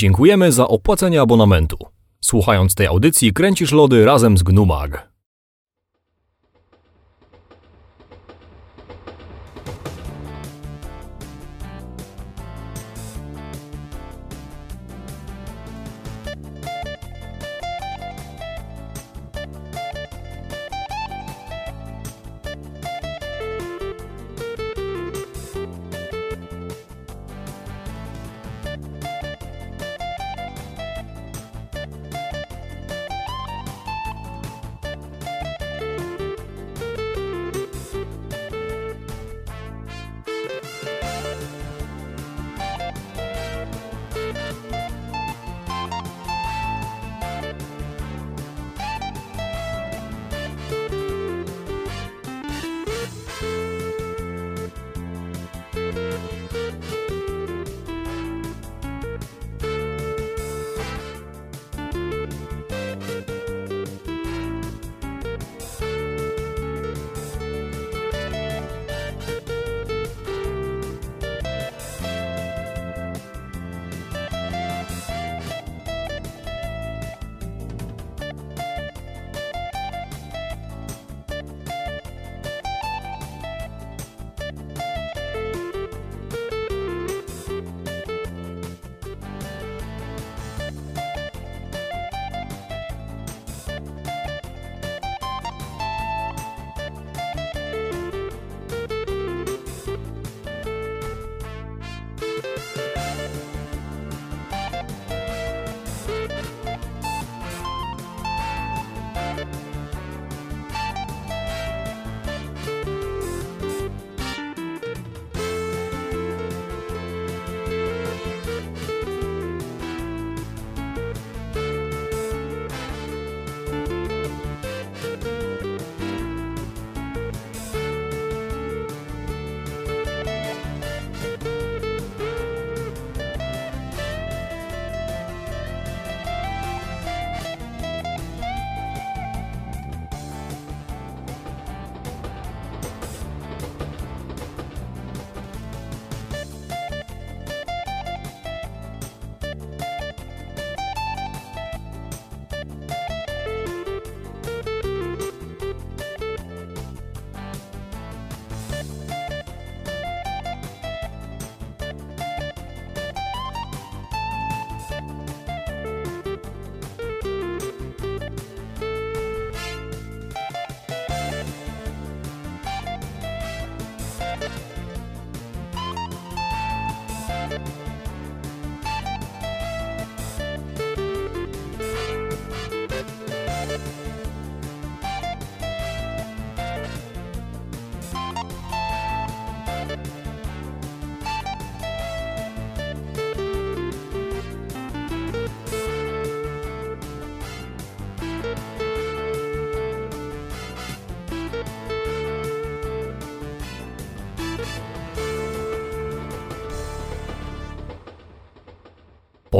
Dziękujemy za opłacenie abonamentu. Słuchając tej audycji kręcisz lody razem z Gnumag.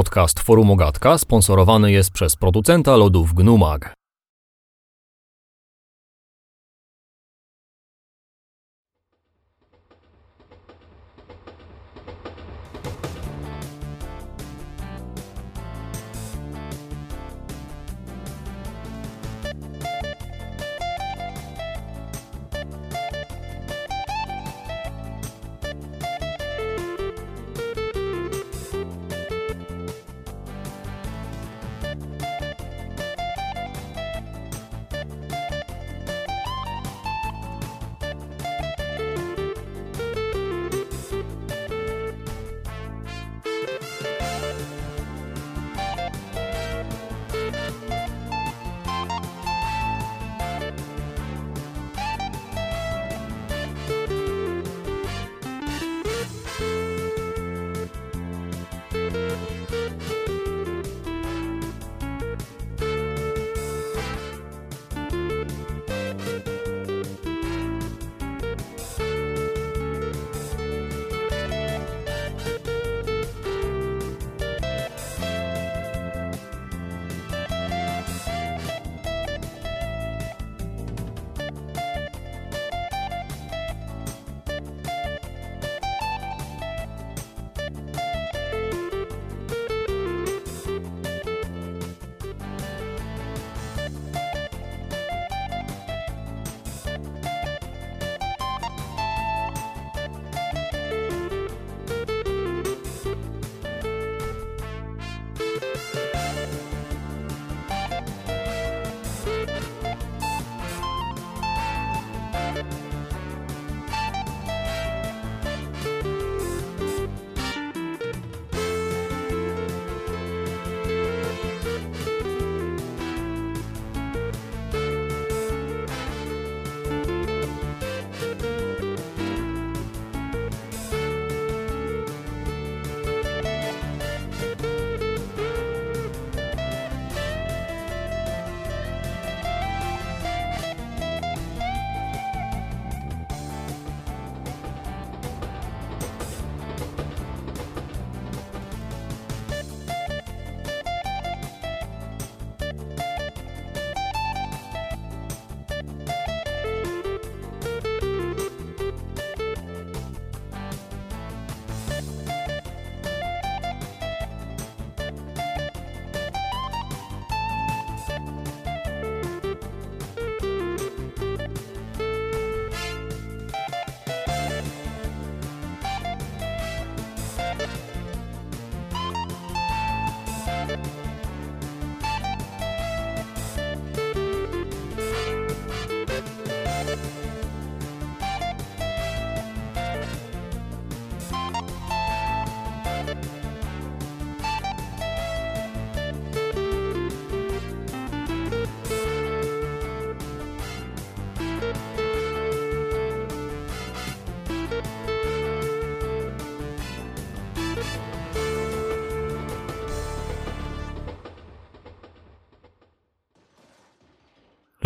Podcast Forum Ogatka sponsorowany jest przez producenta lodów Gnumag.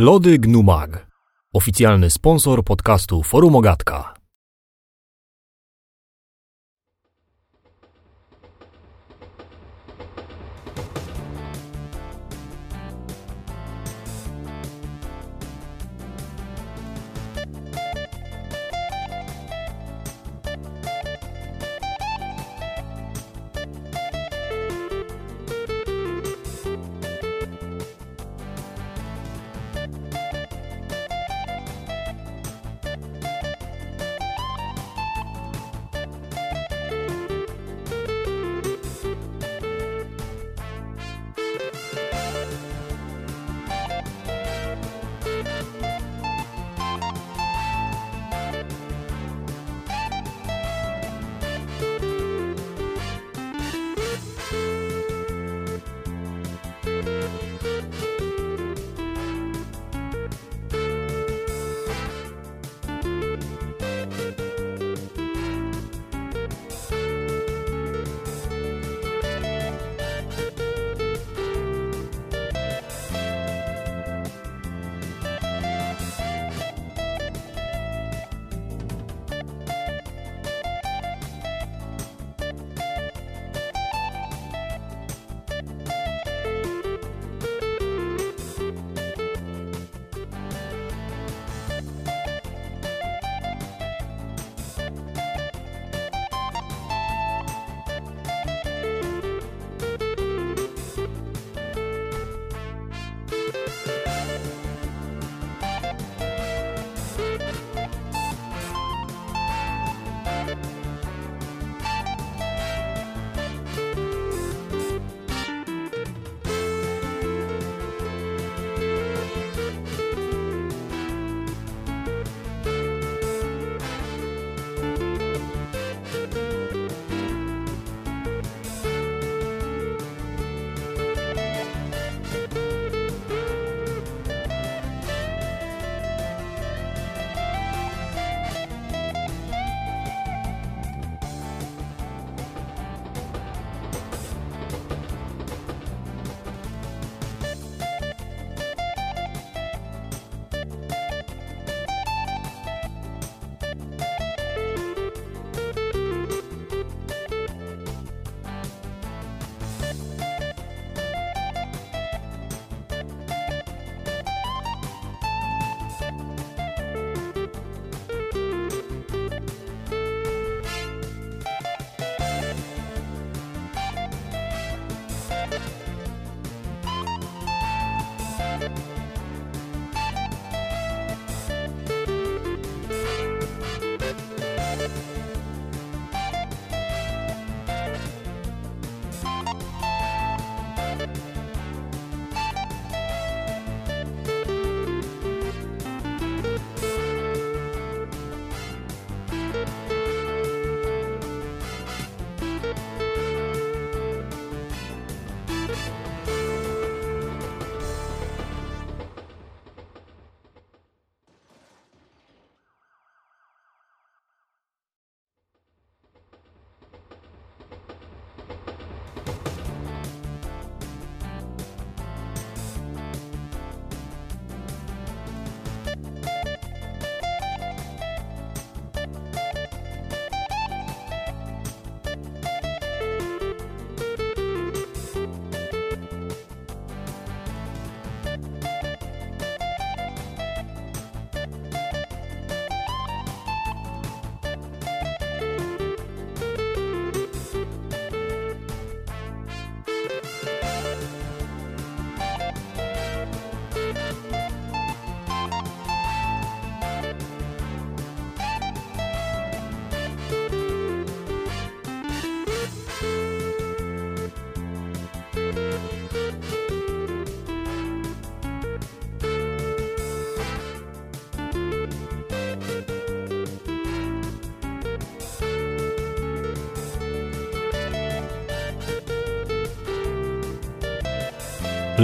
Lody Gnumag. Oficjalny sponsor podcastu Forum Ogatka.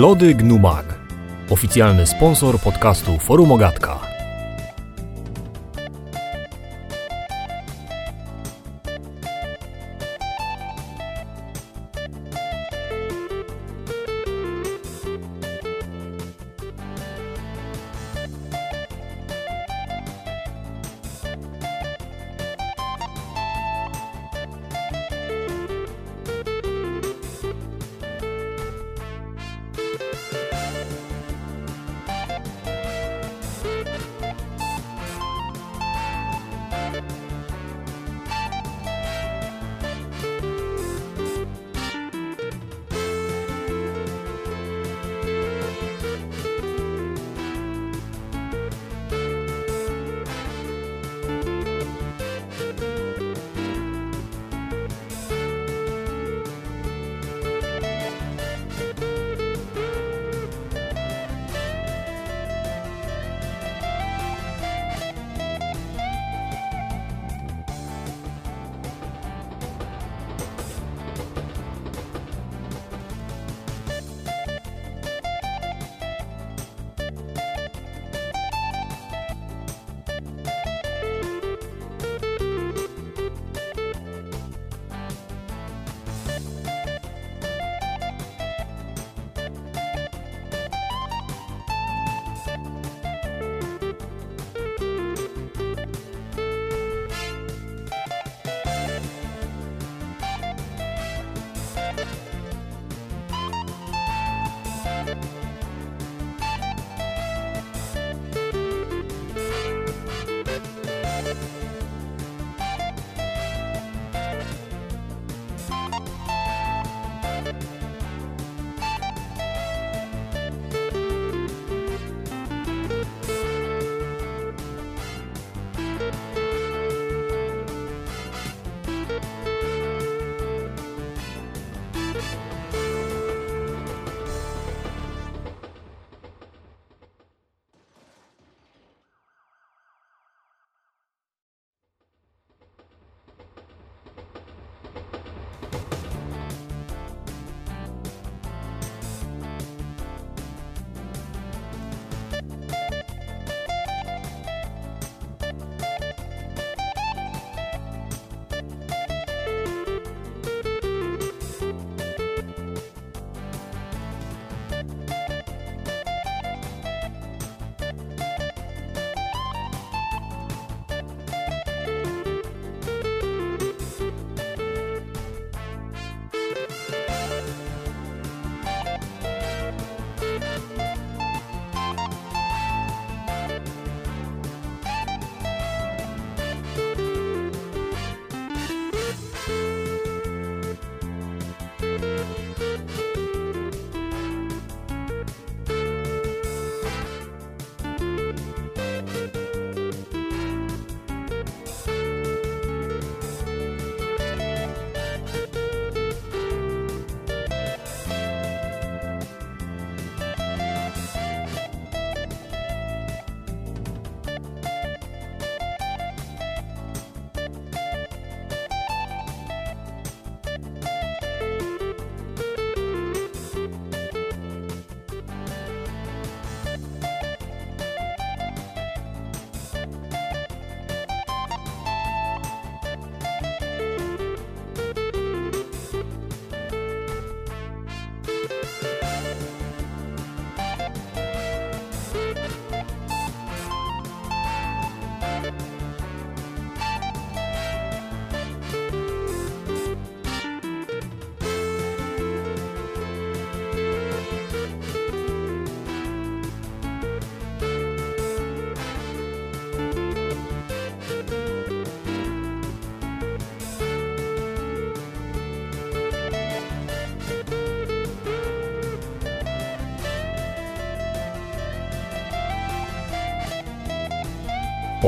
Lody Gnumag. Oficjalny sponsor podcastu Forum Ogatka.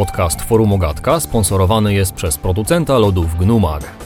Podcast Forum Ogatka sponsorowany jest przez producenta lodów Gnumag.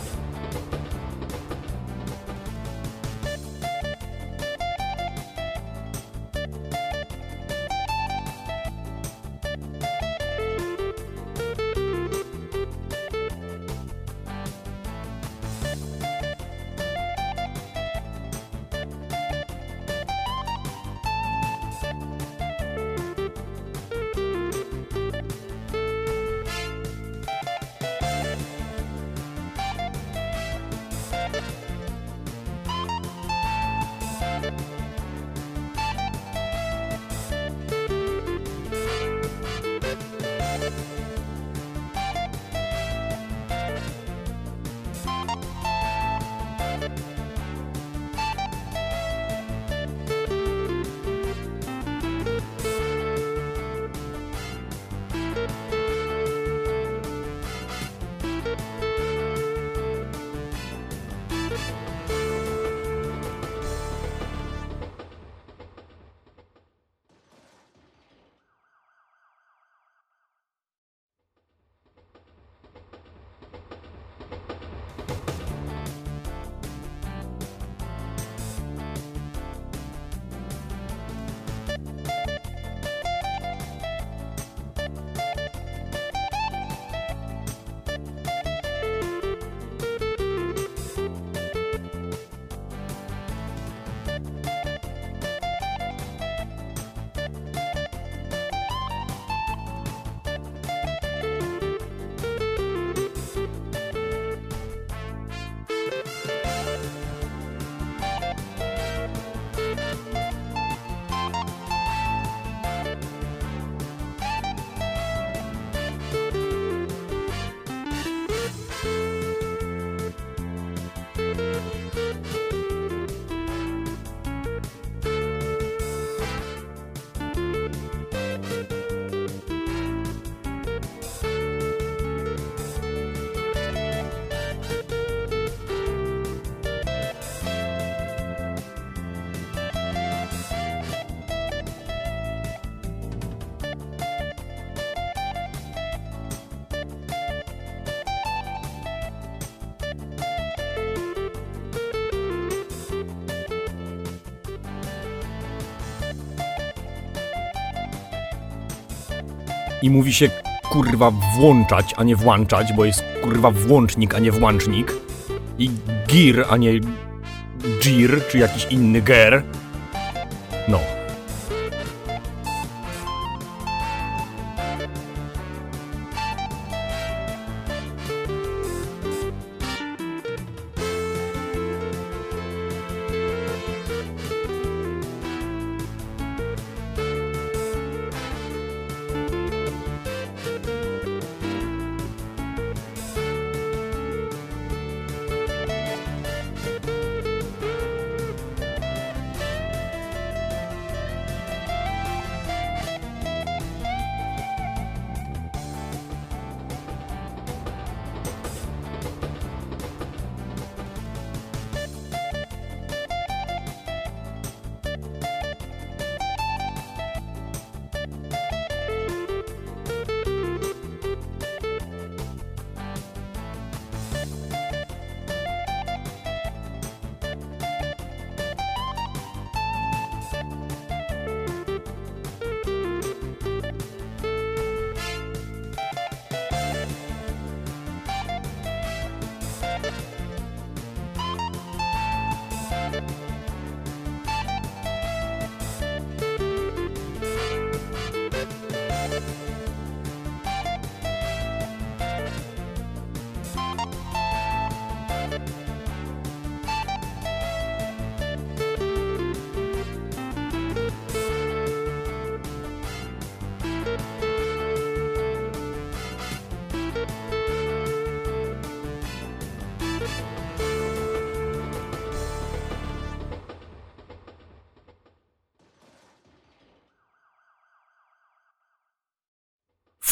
I mówi się kurwa włączać, a nie włączać, bo jest kurwa włącznik, a nie włącznik. I gir, a nie gir, czy jakiś inny ger.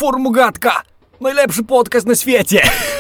Formugatka! Najlepszy podcast na świecie!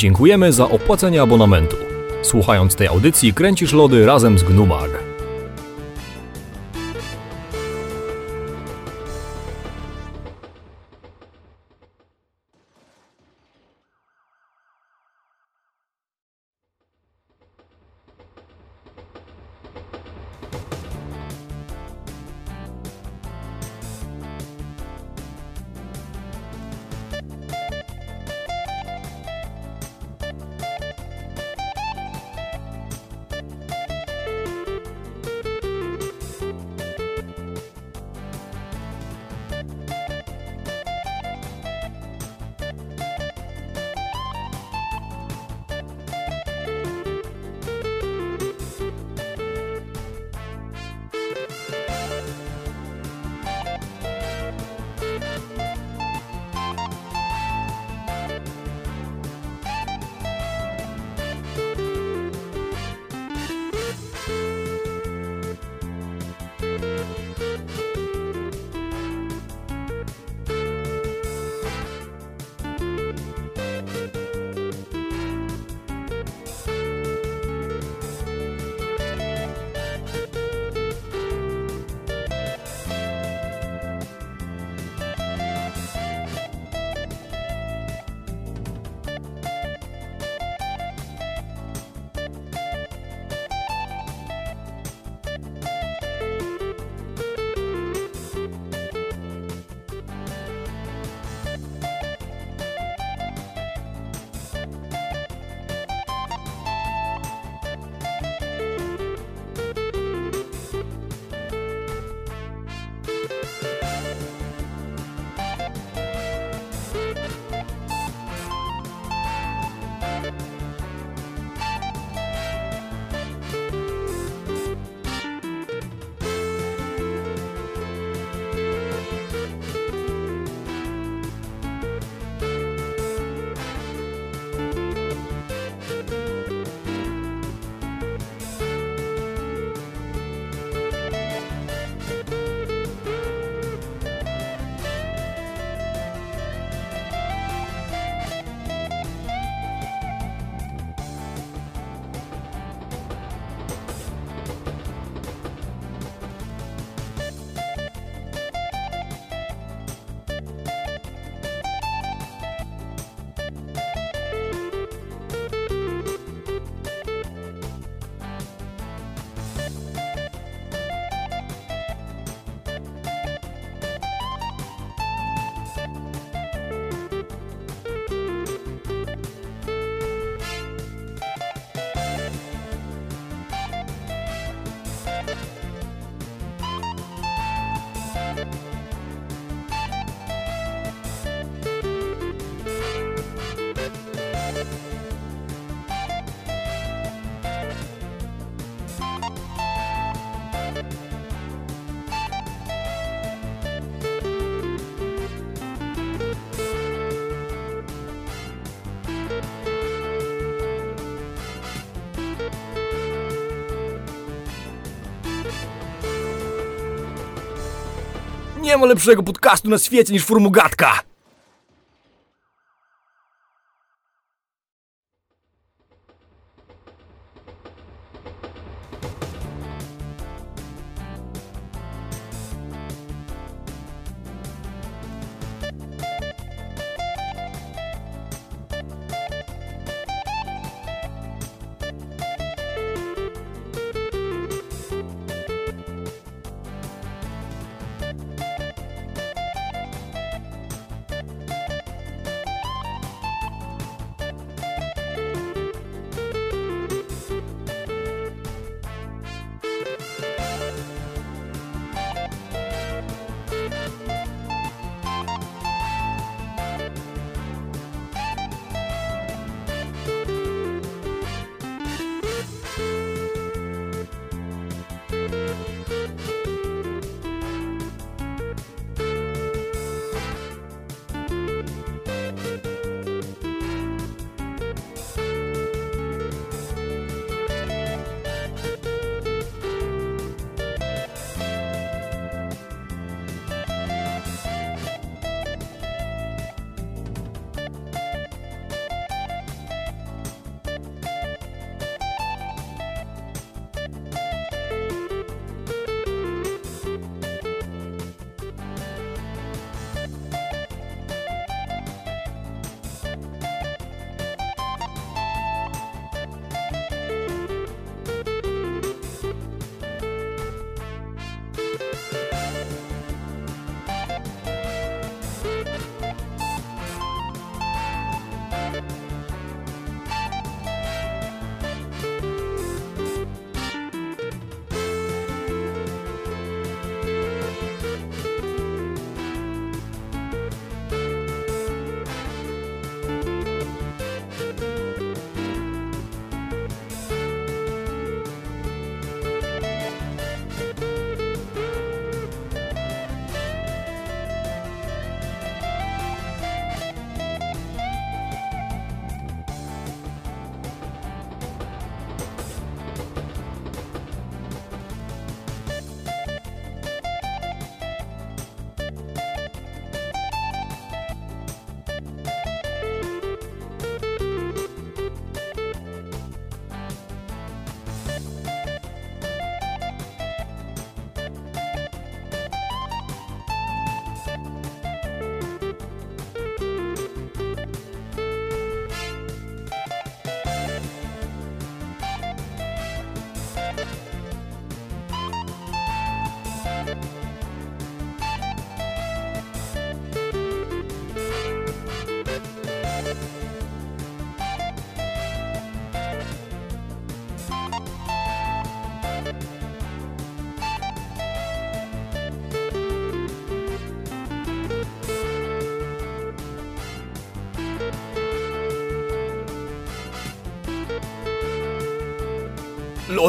Dziękujemy za opłacenie abonamentu. Słuchając tej audycji kręcisz lody razem z Gnumag. Nie ma lepszego podcastu na świecie niż Formugatka!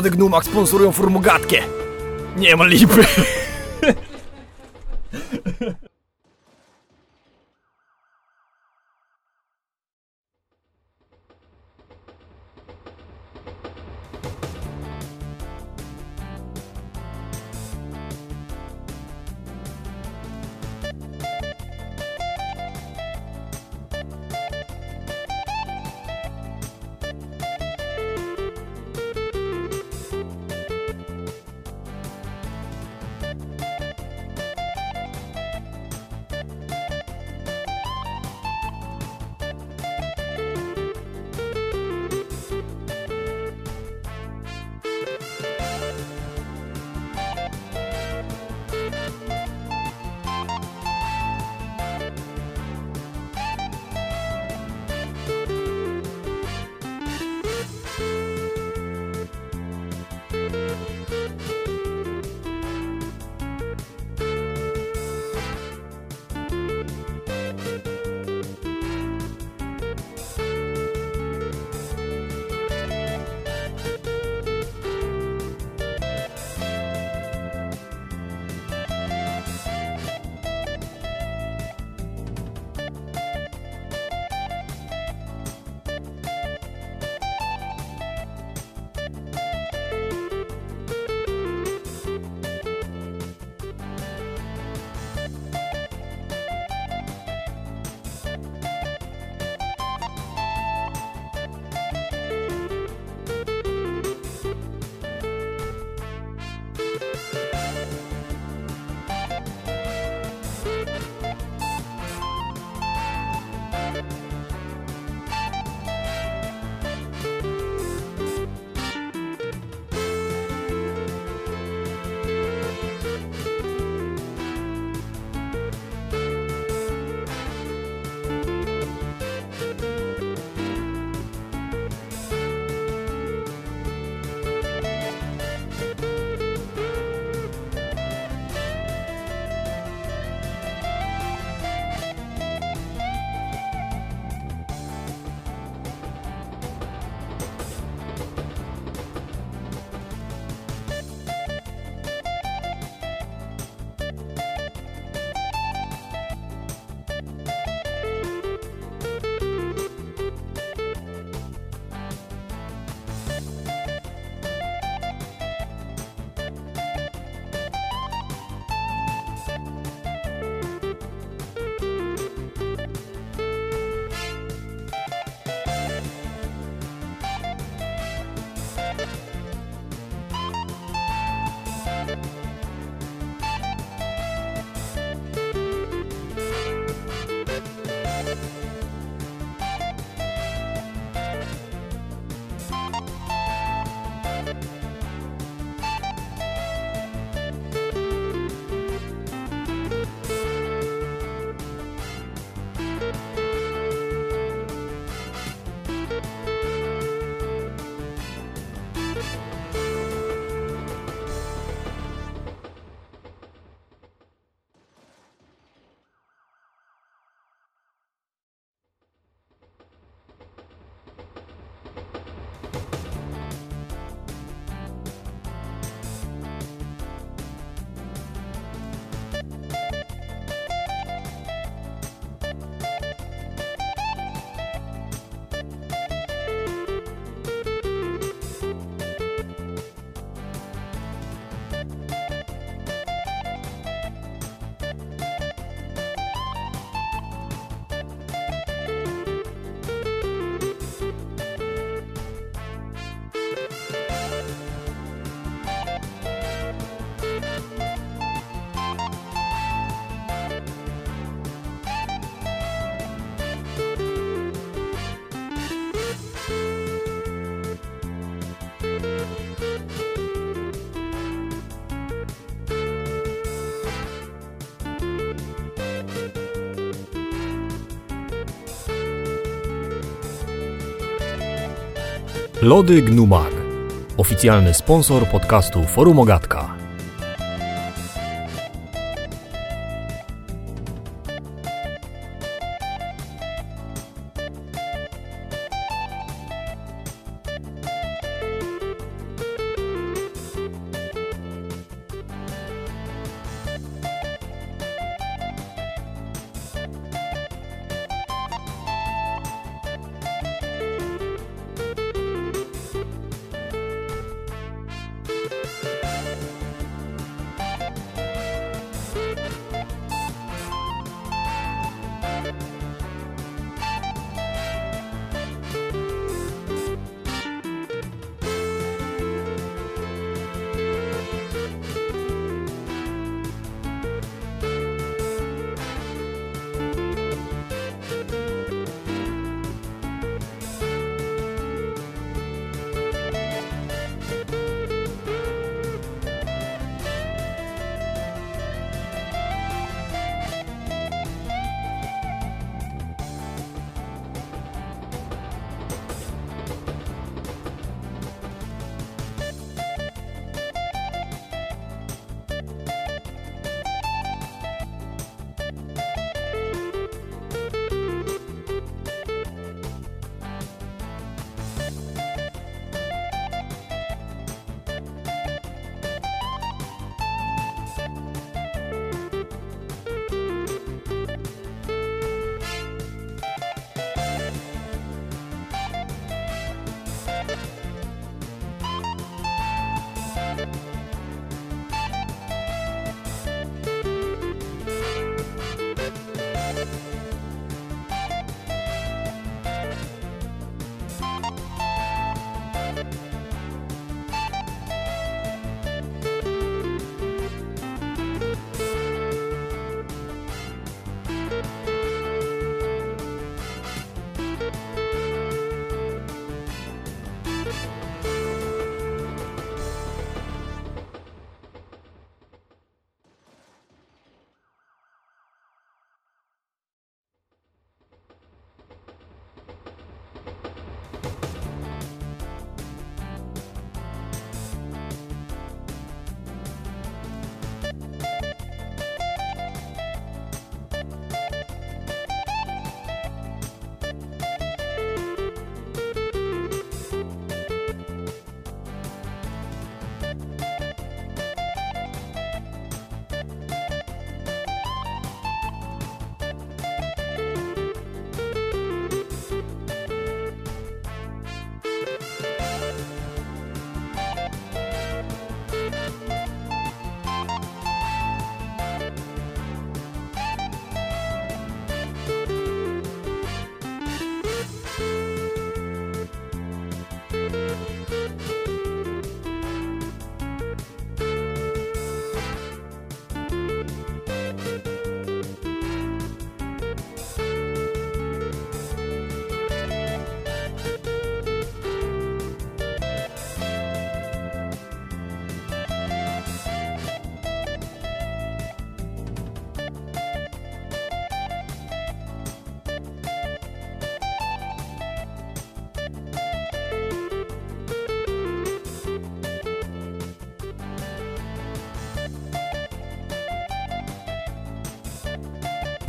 Lody Gnumak sponsorują formogatkę. Nie ma lipy. Lody Gnumag. Oficjalny sponsor podcastu Forum Ogatka.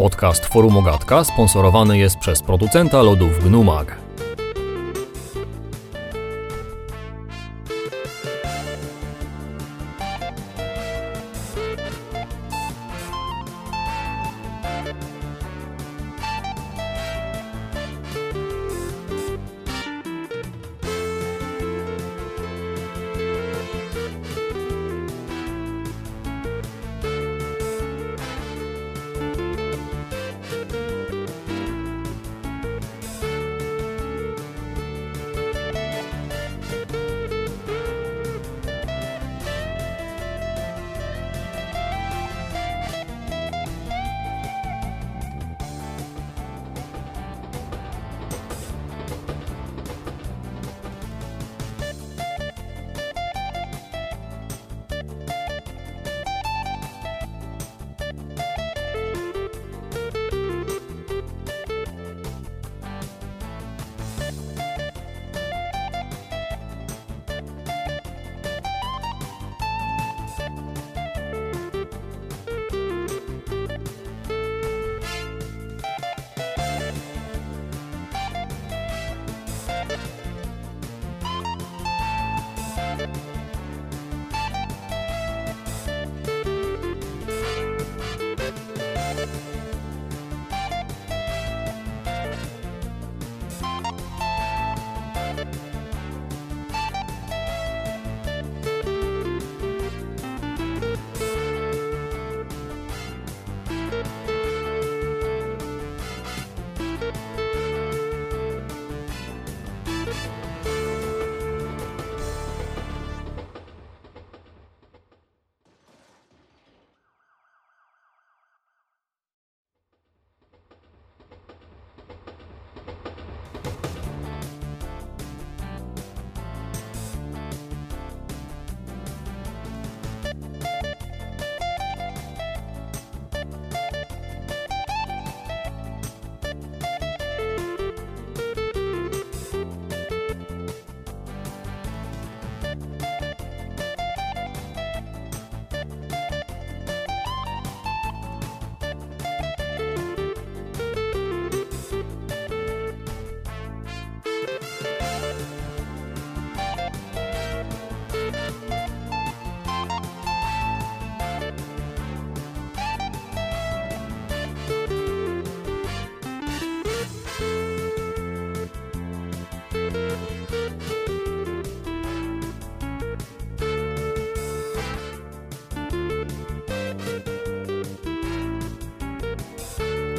Podcast Forum Ogatka sponsorowany jest przez producenta lodów Gnumag.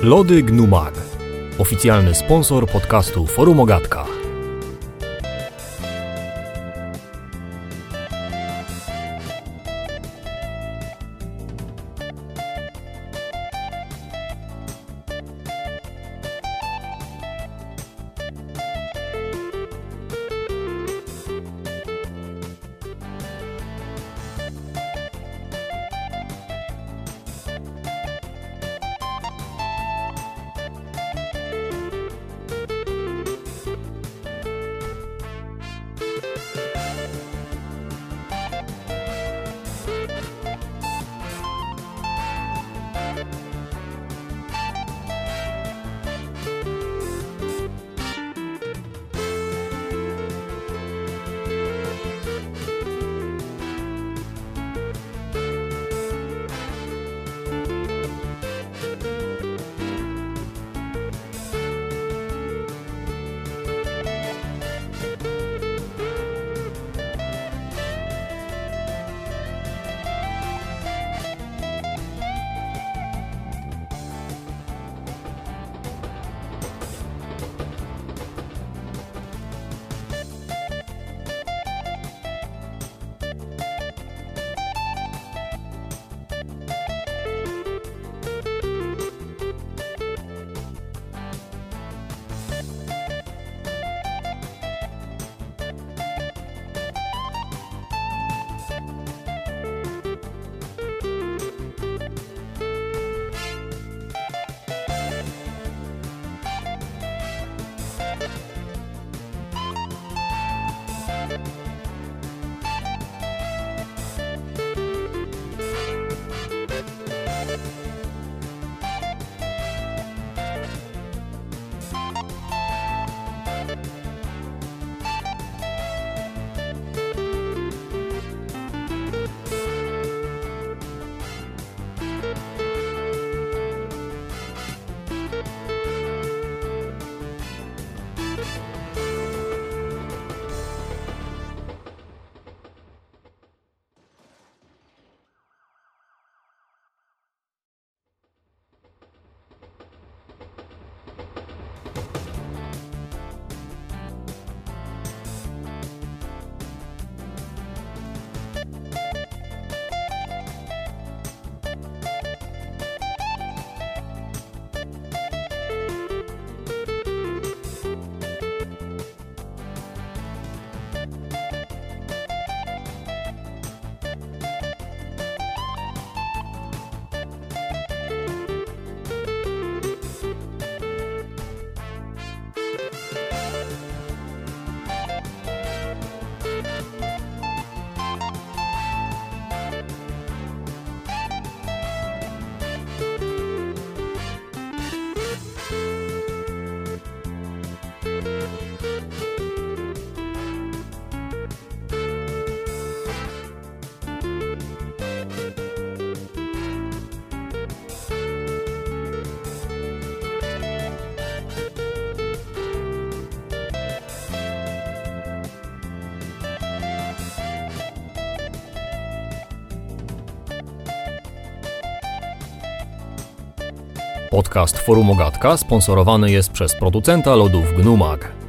Lody Gnumag. Oficjalny sponsor podcastu Forum Ogatka. Podcast Forum Ogatka sponsorowany jest przez producenta lodów Gnumag.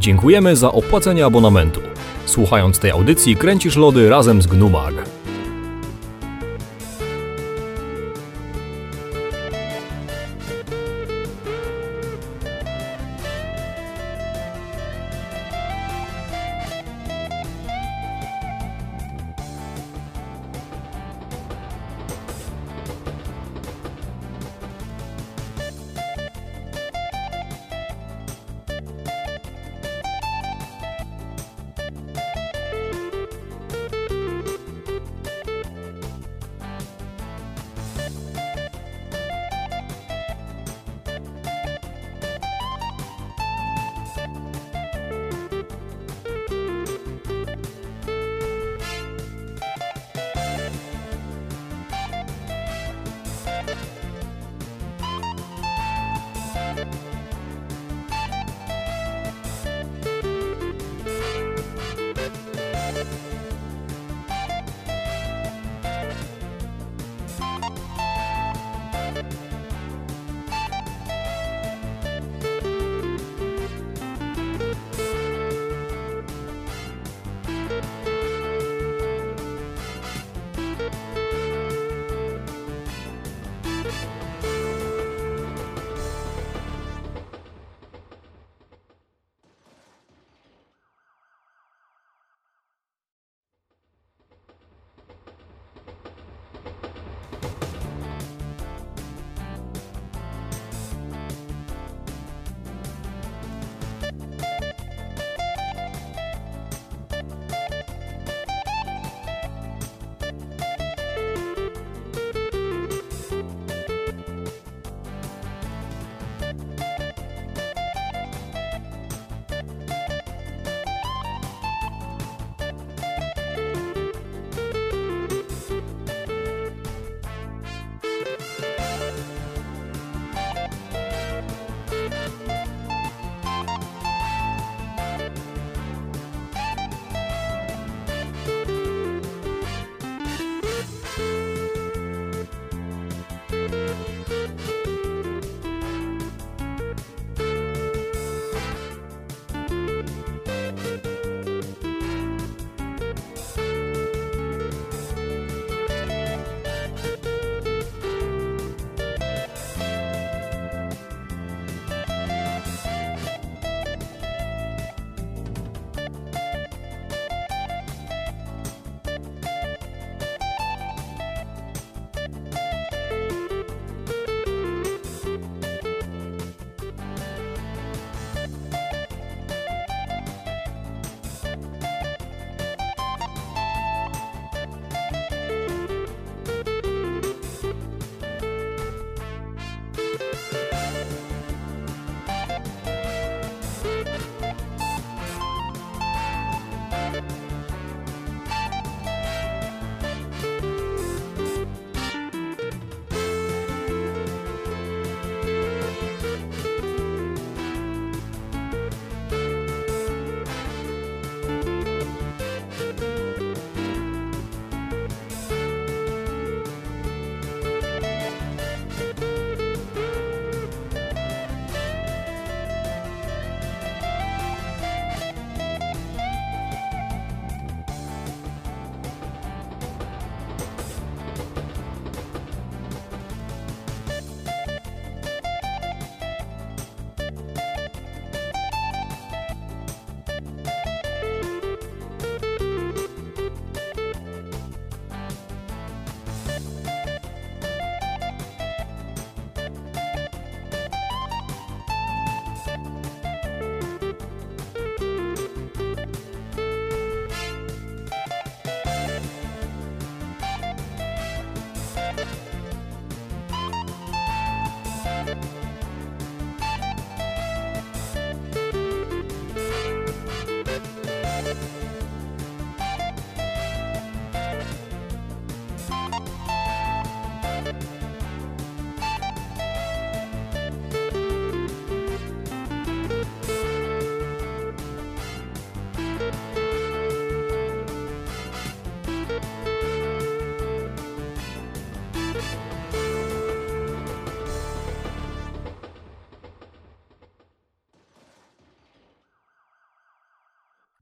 Dziękujemy za opłacenie abonamentu. Słuchając tej audycji kręcisz lody razem z Gnumag.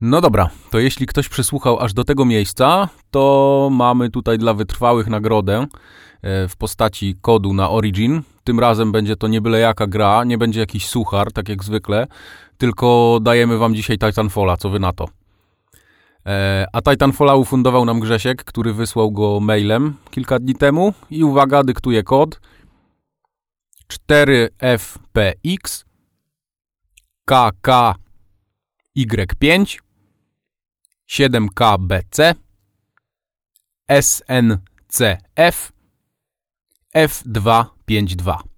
No dobra, to jeśli ktoś przysłuchał aż do tego miejsca, to mamy tutaj dla wytrwałych nagrodę e, w postaci kodu na Origin. Tym razem będzie to nie byle jaka gra, nie będzie jakiś suchar, tak jak zwykle, tylko dajemy wam dzisiaj Titanfalla, co wy na to? E, a Titanfalla ufundował nam Grzesiek, który wysłał go mailem kilka dni temu i uwaga, dyktuje kod 4FPX KKY5 7KBC SNCF F252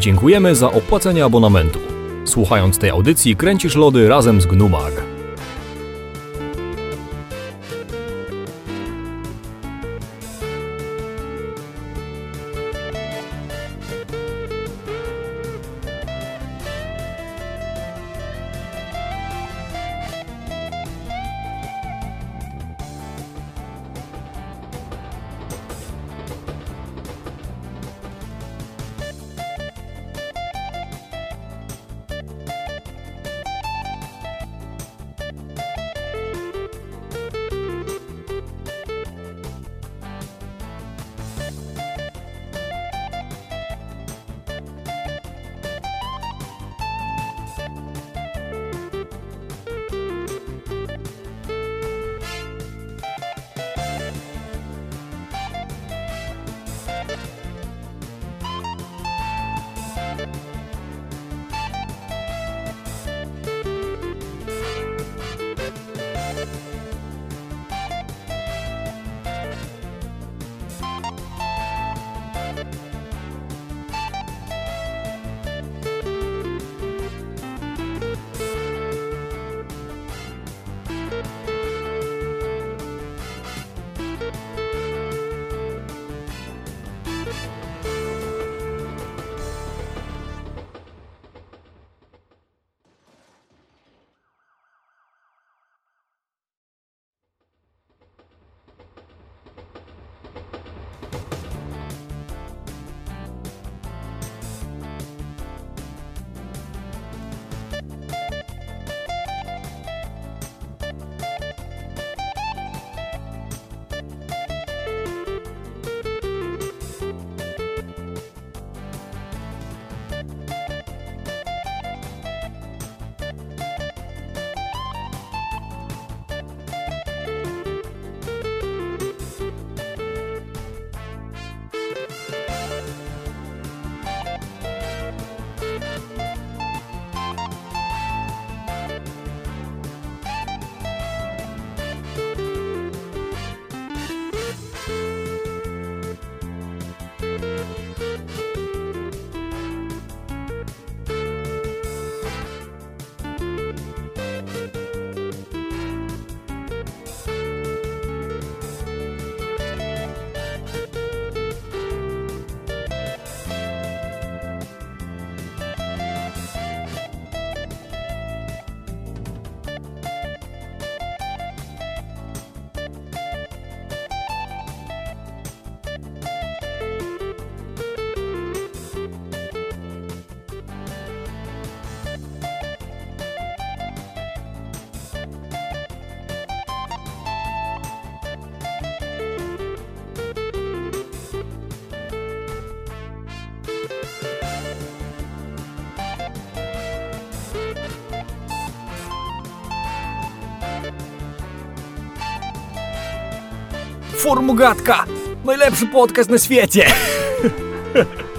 Dziękujemy za opłacenie abonamentu. Słuchając tej audycji kręcisz lody razem z Gnumag. Formogatka! Najlepszy podcast na świecie!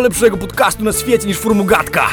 lepszego podcastu na świecie niż Formogatka!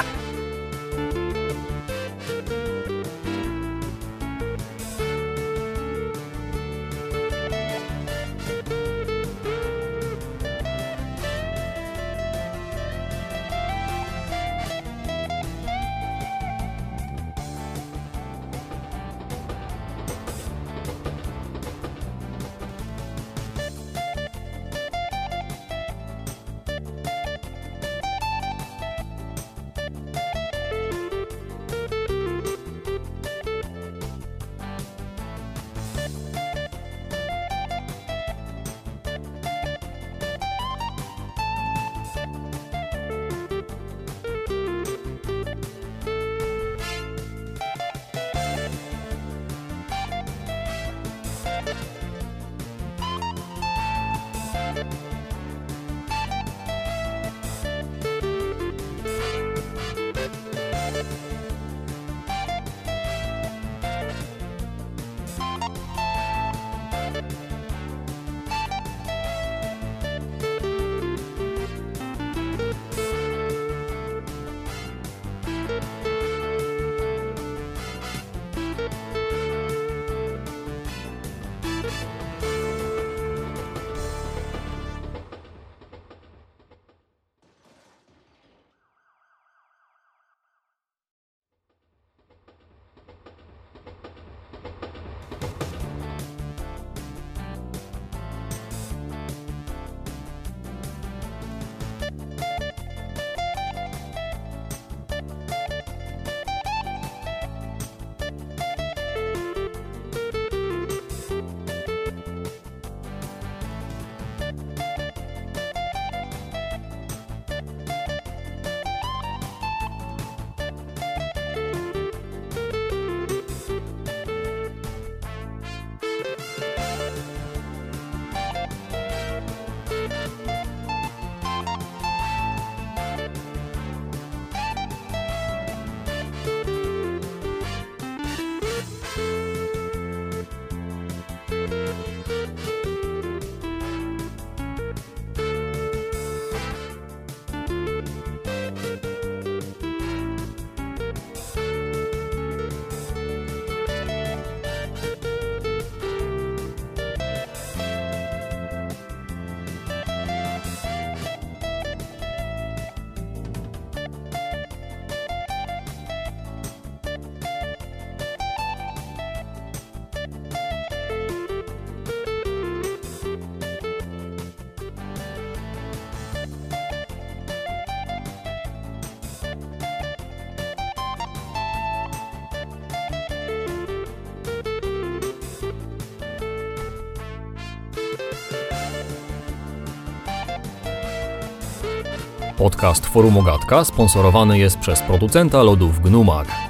Podcast Forum Ogatka sponsorowany jest przez producenta lodów Gnumag.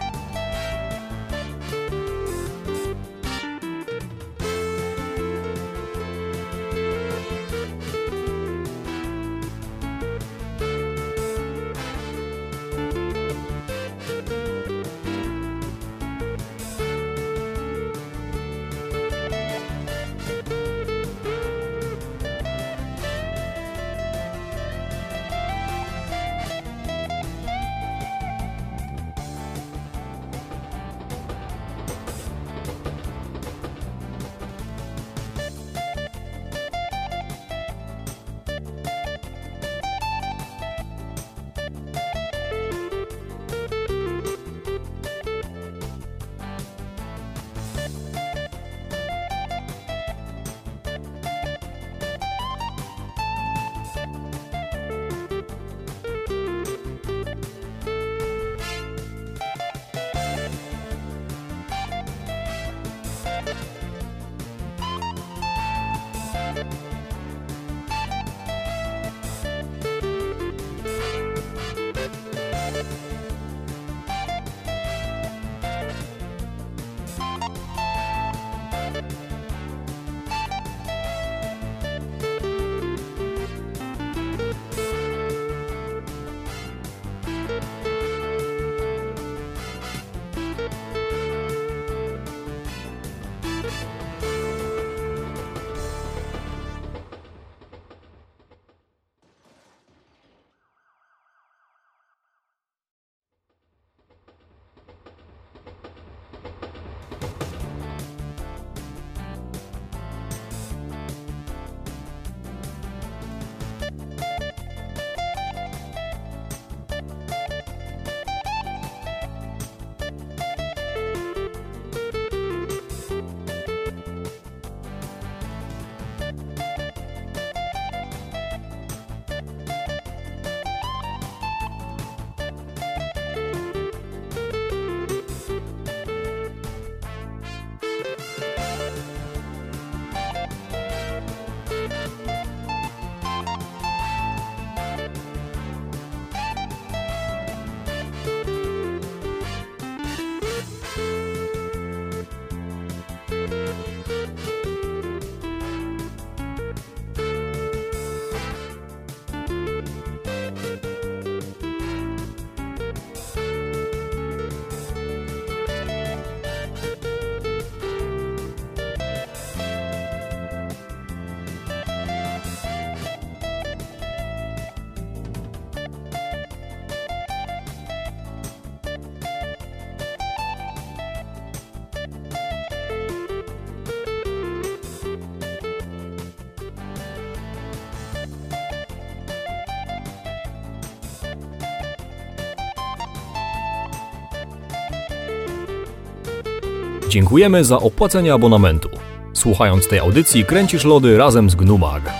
Dziękujemy za opłacenie abonamentu. Słuchając tej audycji kręcisz lody razem z Gnumag.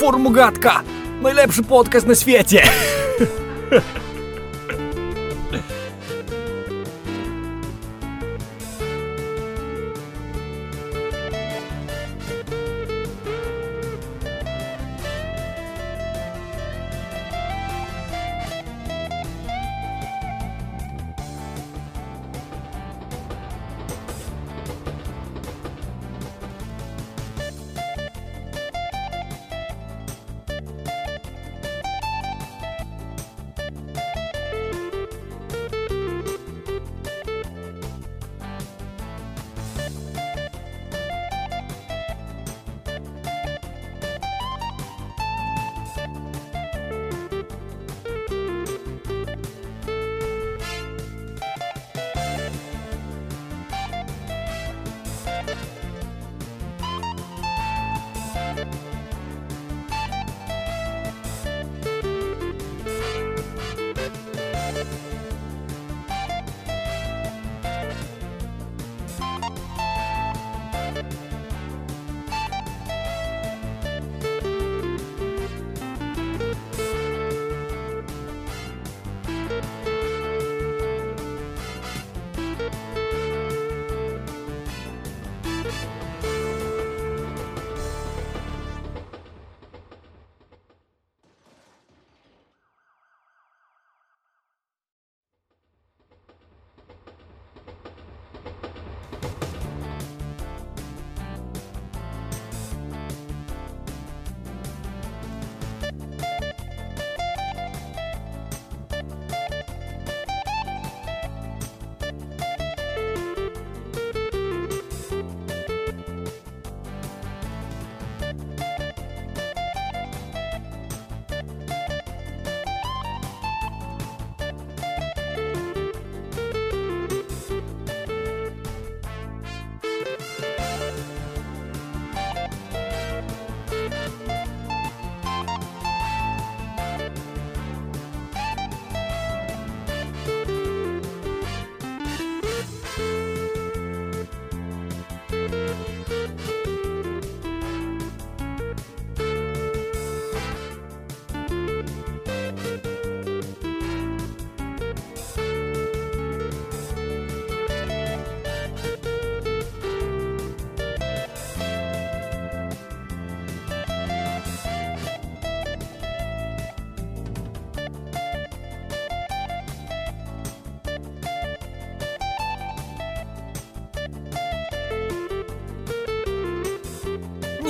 Formugatka! Najlepszy podcast na świecie!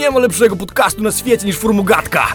Nie ma lepszego podcastu na świecie niż Formugatka!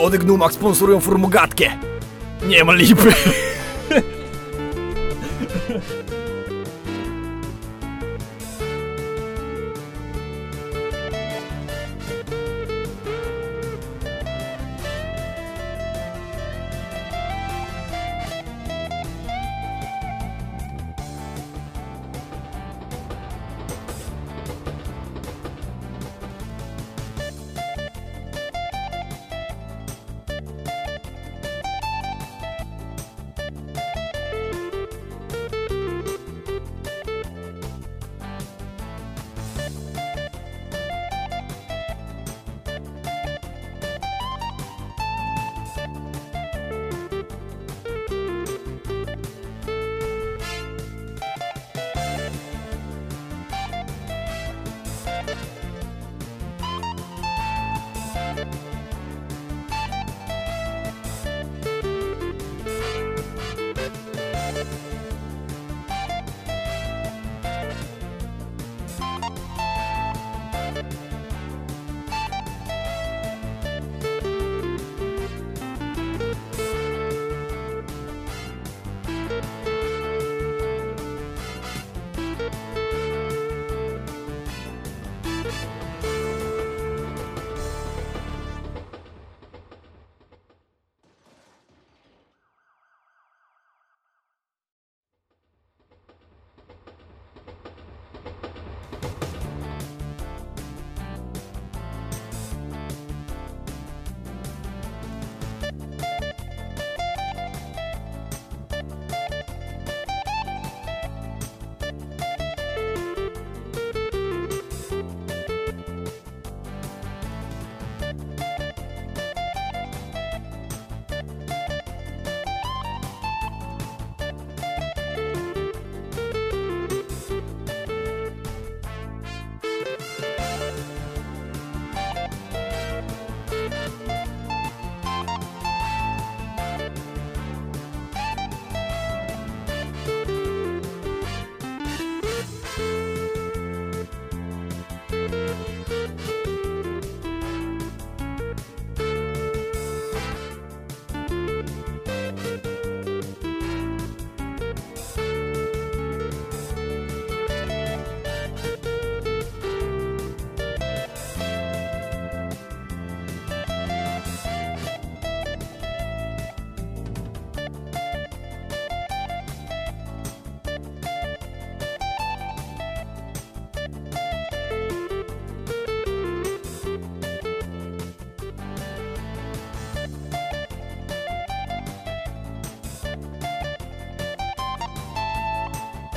Lody Gnumak sponsorują formogatkę. Nie ma lipy.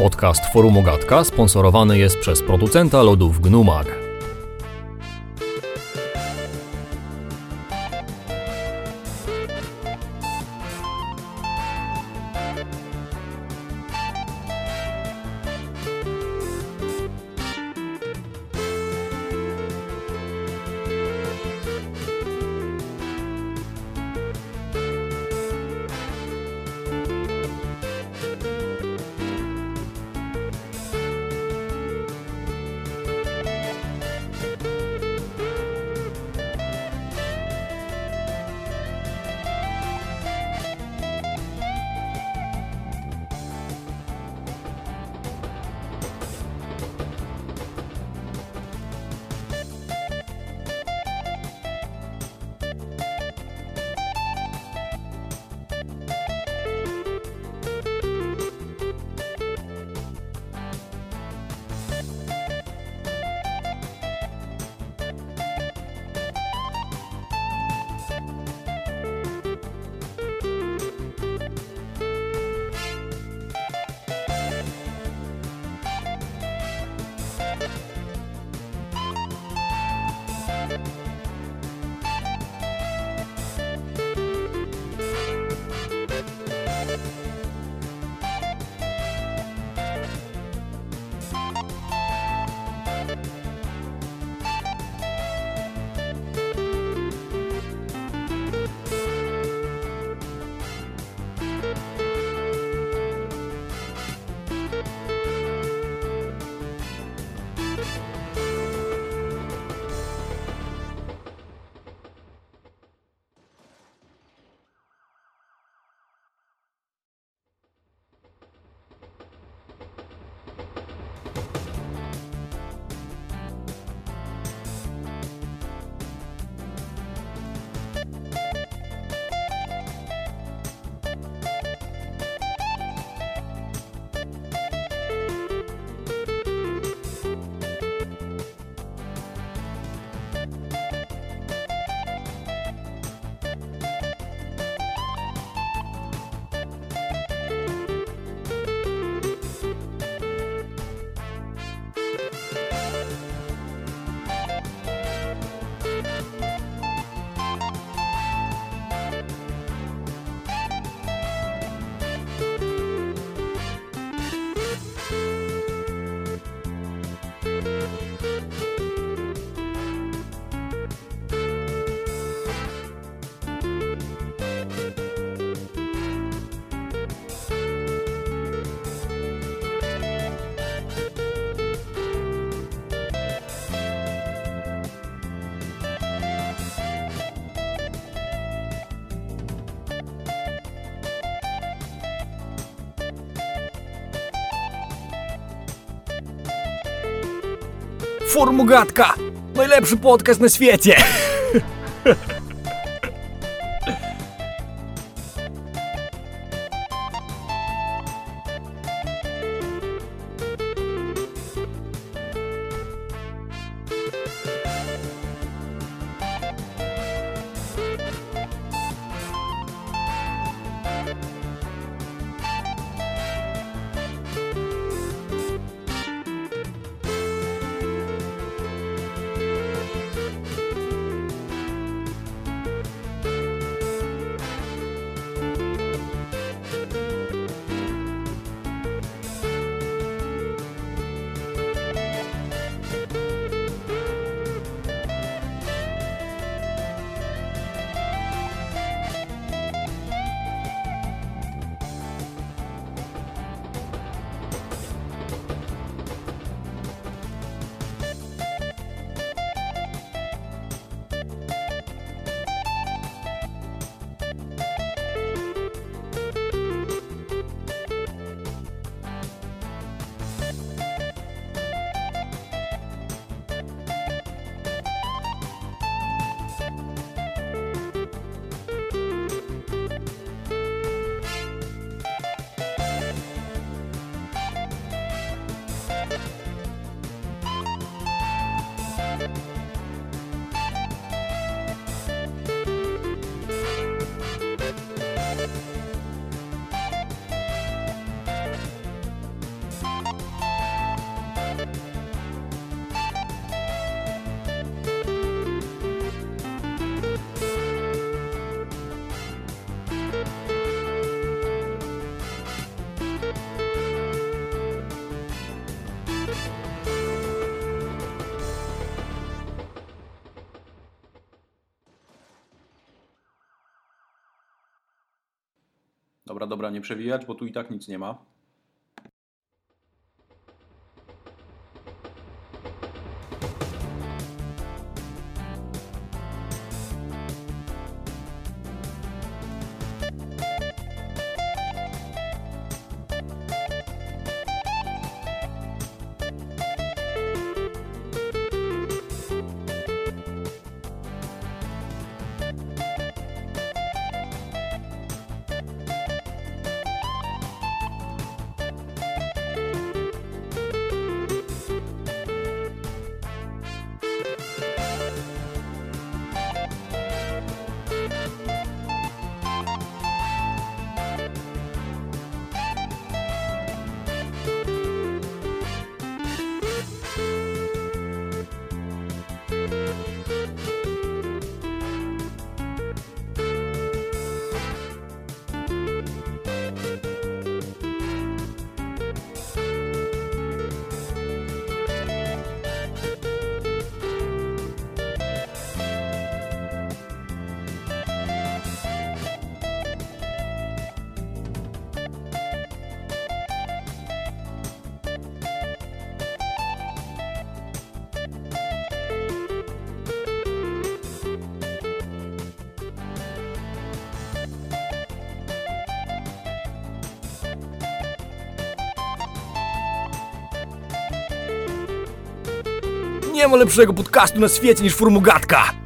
Podcast Forum Ogatka sponsorowany jest przez producenta lodów Gnumag. Formugatka! Najlepszy podcast na świecie! Dobra, nie przewijać, bo tu i tak nic nie ma. Nie lepszego podcastu na świecie niż Formugatka!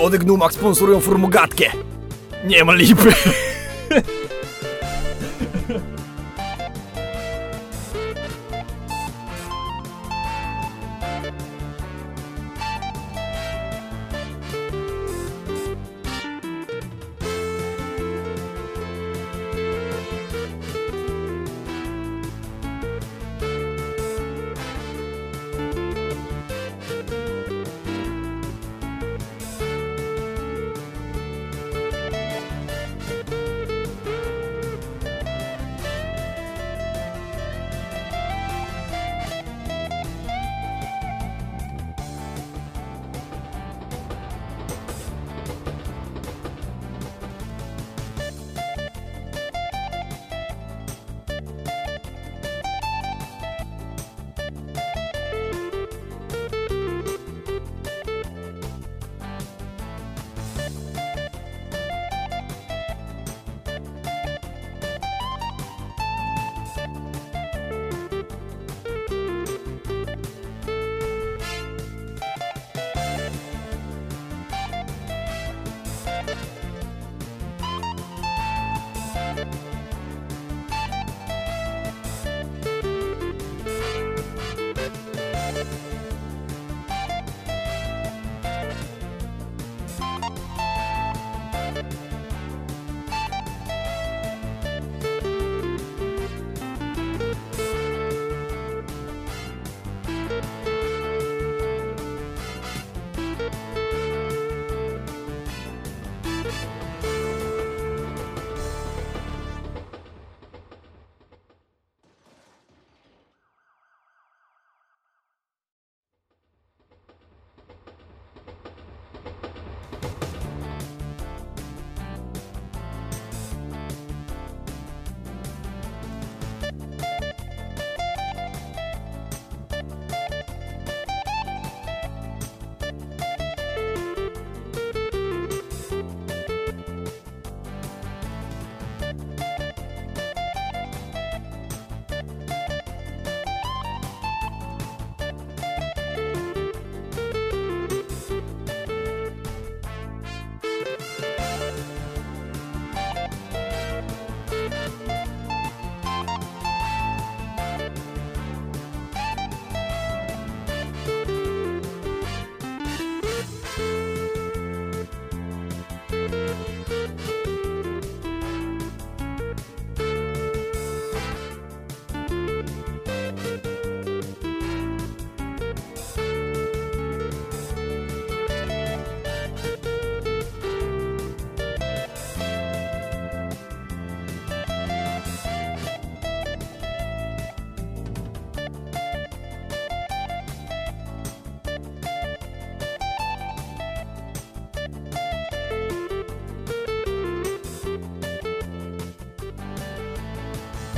Lody Gnumak sponsorują formogatkę. Nie ma lipy.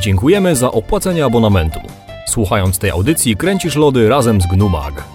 Dziękujemy za opłacenie abonamentu. Słuchając tej audycji kręcisz lody razem z Gnumag.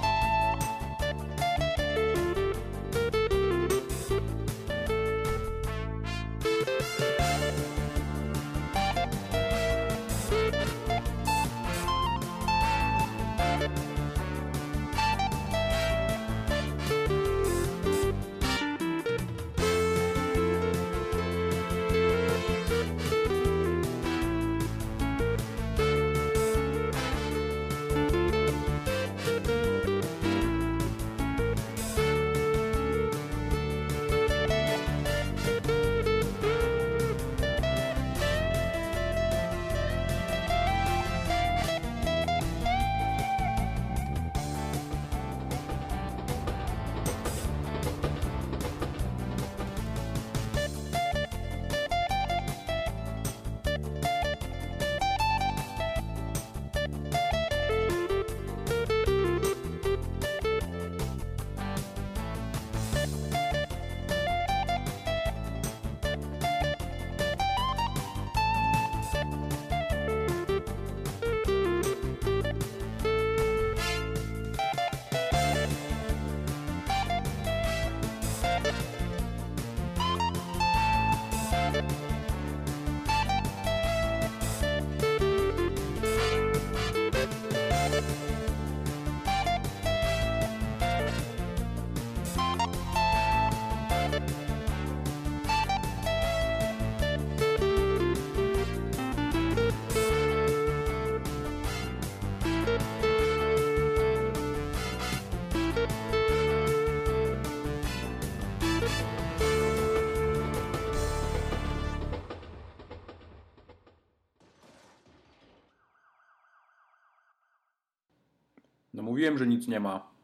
Mówiłem, że nic nie ma.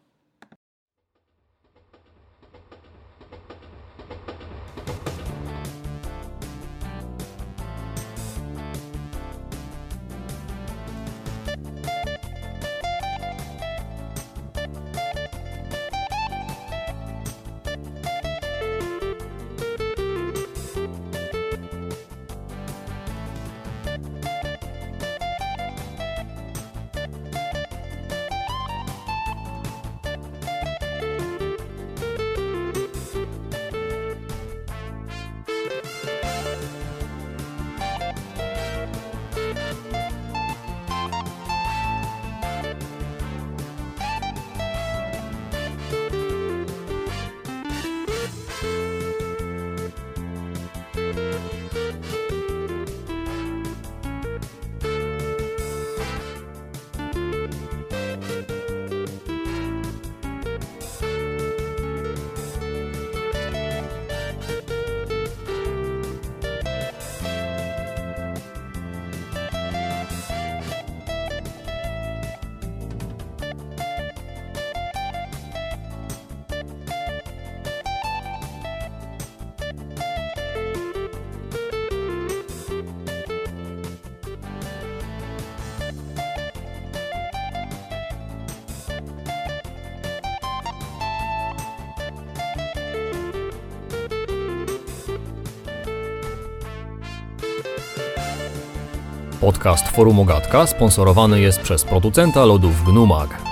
Podcast Forum Ogatka sponsorowany jest przez producenta lodów Gnumag.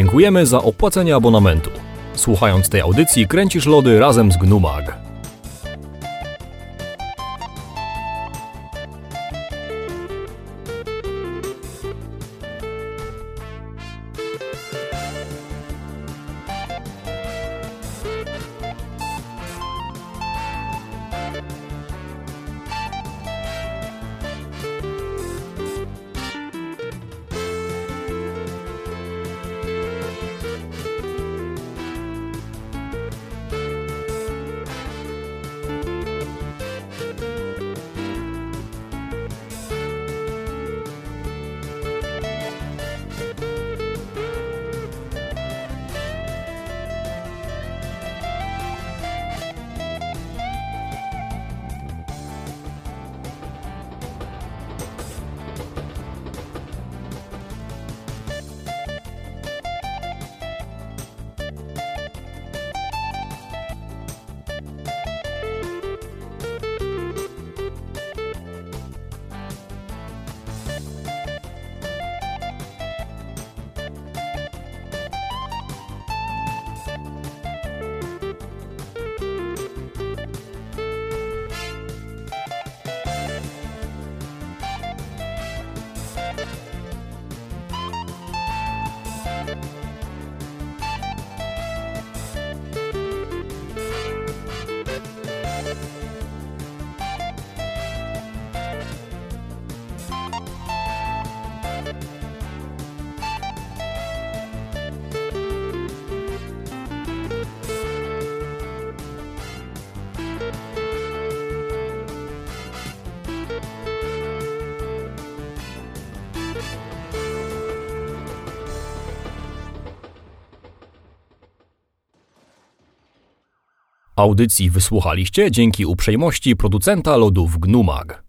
Dziękujemy za opłacenie abonamentu. Słuchając tej audycji kręcisz lody razem z Gnumag. Audycji wysłuchaliście dzięki uprzejmości producenta lodów Gnumag.